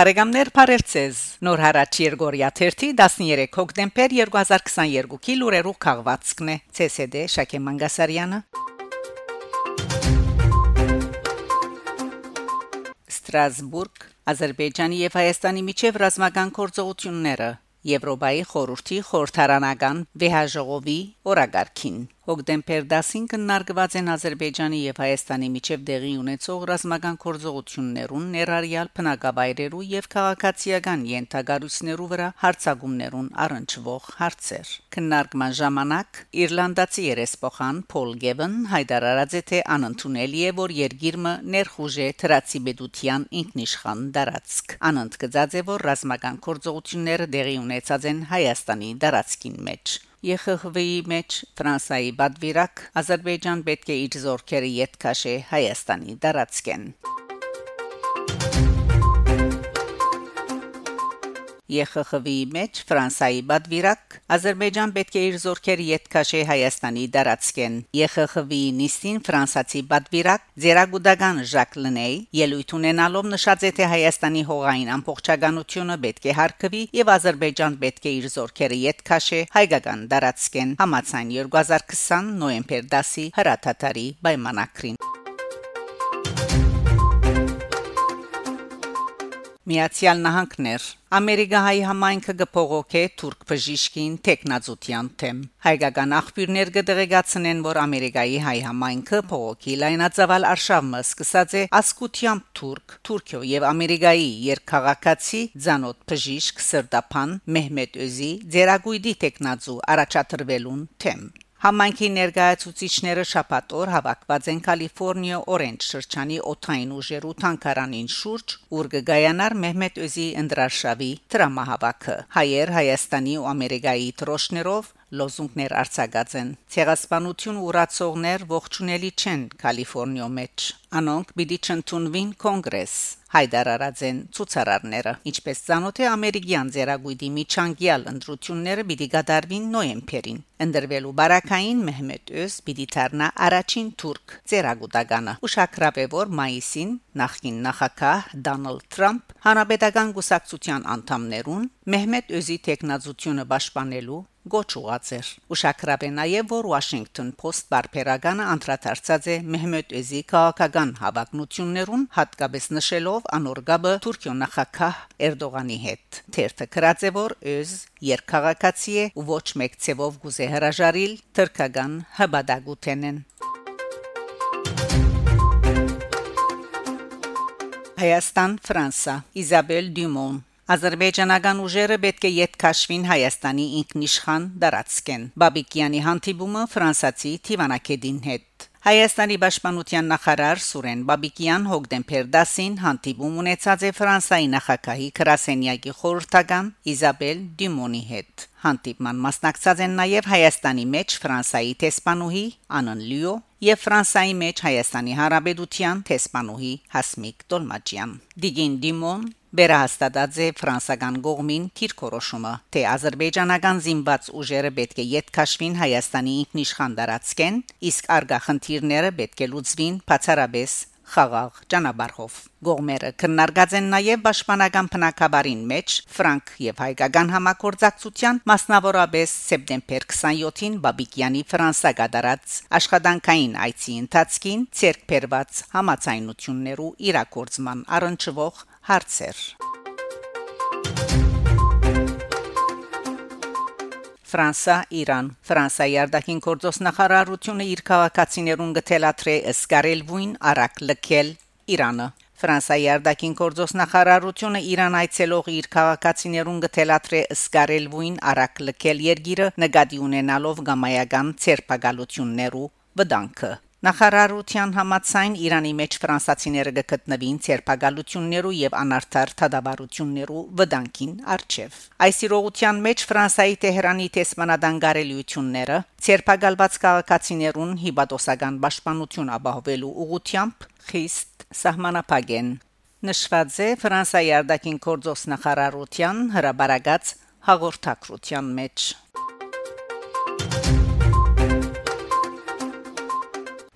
Բարեկամներ Փարելցես Նոր հարաճ Երգորիա 13 հոկտեմբեր 2022-ի լուրերով քաղվածքն է ՑՍԴ Շակե Մանգասարյանը Ստրասբուրգ Ադրբեջանի եւ Հայաստանի միջև ռազմական կորձողությունները Եվրոպայի խորհրդի խորհրդարանական վեհաժողովի օրագարքին Հոկտեմբեր 10-ին կնարգված են Ադրբեջանի եւ Հայաստանի միջև դեղի ունեցող ռազմական կորձողություններուն ներառյալ բնակավայրերու եւ քաղաքացիական յենթագարույցներու վրա հարցագումներուն առնչվող հարցեր։ Քննարկման ժամանակ Իռլանդացի երեսփոխան Փոլ Գևն հայտարարած է թե անընդունելի է որ երկիրը ներխուժե թրացի բեդության ինքնիշխան դարածք։ Անընդգծած է որ ռազմական կորձողությունները դեղի ունեցած են Հայաստանի դարածքին մեջ։ ԵԽԽՎ-ի մեջ Ֆրանսայի բադվիրակ Ադրբեջան պետք է իր զորքերը յետ քաշե Հայաստանի դարածքեն ԵԽԽՎ-ի մեջ Ֆրանսայի բադվիրակ Ադրբեջան պետք է իր զորքերը յետքաշե Հայաստանի դարածքեն ԵԽԽՎ-ի նիստին ֆրանսացի բադվիրակ Ձերագուդագան Ժակ Լնեյ ելույթ ունենալով նշած է թե Հայաստանի հողային ամբողջականությունը պետք է հարգվի եւ Ադրբեջան պետք է իր զորքերը յետքաշե հայկական դարածքեն համացան 2020 նոյեմբեր 10-ի հրաթաթարի պայմանակրին Միացյալ Նահանգներ Ամերիկայի համայնքը գփողոքե թուրք բժիշկին տեխնազուտյան թեմ հայկական աղբյուրներ կդեղեկացնեն որ Ամերիկայի հայ համայնքը փողոքի լայնածավալ արշավը սկսած է ասկուտյամ թուրք Թուրքիո եւ Ամերիկայի երկխաղացի Ձանոթ բժիշկ Սրդապան Մեհմեդ Օզի ձերագույդի տեխնազու առաջադրվելուն թեմ Համայնքի ներկայացուցիչները շաբաթօր հավաքված են Կալիֆոռնիա Օրենջ շրջանի օթային ուժերու թանկարանին շուրջ, ուր գայանար Մեհմեդ Օզի ընդրաշավի դրամահավաքը։ Հայեր Հայաստանի ու Ամերիկայի տրոշներով լոզունգներ արձակած են։ Ցեղասպանություն ուրացողներ ողջունելի չեն Կալիֆոռնիո մեջ։ Անոնք պիտի չընդունվին կոնգրես հայդարարած են ցուցարարները ինչպես ցանոթ է ամերիկյան ձերագույդի միջանկյալ ընտրությունները պիտի գդարվին նոյեմբերին ընդրվելու բարակային Մեհմեդ Օզ պիտի դառնա առաջին թուրք ձերագուտականը ուշակրապ է որ մայիսին նախկին նախագահ Դոնալդ Թրամփ հանրապետական գուսակցության անդամներուն Մեհմեդ Օզի տեխնազությունը պաշտպանելու գոչուած էր։ Ուշակրապ է նաև որ Washington Post բարբերականը անդրադարձած է Մեհմեդ Էզի քաղաքական հավակնություններուն հատկապես նշելով անորգաբը Թուրքիո նախագահ Էրդողանի հետ։ Թերթը գրած է որ Էզ երկխաղացի է ու ոչ մեկ ցևով գուզե հրաժարիլ թրկական հբադագութենեն։ Հայաստան Ֆրանսա Իզաբել Դյումոն Ադրբեջանական ուժերը պետք է յետ քաշվին Հայաստանի ինքնիշխան դարածքեն։ Բաբիկյանի հանդիպումը ֆրանսացի Թիվանակեդին հետ Հայաստանի պաշտպանության նախարար Սուրեն Բաբիկյան հոկտեմբեր 10-ին հանդիպում ունեցած է Ֆրանսայի նախագահի Կրասենյակի խորհրդական Իզաբել Դյումոնի հետ։ Հանդիպման մասնակցած են նաև Հայաստանի մեջ Ֆրանսայի տեսփանուհի Անն Լիո եւ Ֆրանսայի մեջ Հայաստանի Հանրապետության տեսփանուհի Հասմիկ Տոլմաջյան։ Դիգին Դիմոն Վերահաստատած է ֆրանսական գողմին թիրքորոշումը, թե ազերբայջանական զինված ուժերը պետք է յետ քաշվին Հայաստանի ինքնիշխան դարածքեն, իսկ արգախնդիրները պետք է լուծվին բացառապես խաղաղ ճանապարհով։ Գողմերը քննարկած են նաև պաշտպանական փնակաբարին մեջ ֆրանկ եւ հայկական համակորձակցության մասնավորապես սեպտեմբեր 27-ին Բաբիկյանի Ֆրանսա գդարած աշխատանքային այցի ընթացքին ցերկբերված համացայնություններու իրակորձման առնչվող հարցեր Ֆրանսա Իրան Ֆրանսայի արտաքին գործոս նախարարությունը իր քաղաքացիներուն գտելատրե սկարելվույն արակ լքել Իրանը Ֆրանսայի արտաքին գործոս նախարարությունը Իրան այցելող իր քաղաքացիներուն գտելատրե սկարելվույն արակ լքել երգիրը նկատի ունենալով գամայական ցերպակալություններու վտանգը Նախարարության համացայն Իրանի մեջ ֆրանսացիները գտնվին ցերպակալություններու եւ անարդար թադաբարություններու վտանգին արչեվ։ Այս իրողության մեջ Ֆրանսայի Տեհրանի տեսմանադան գարելիությունները ցերպակալված քաղաքացիներուն հիբատոսական պաշտպանություն ապահովելու ուղությամբ խիստ սահմանապակ են։ Նշված է Ֆրանսայի արտաքին գործոս նախարարության հրաբարագած հաղորդակցության մեջ։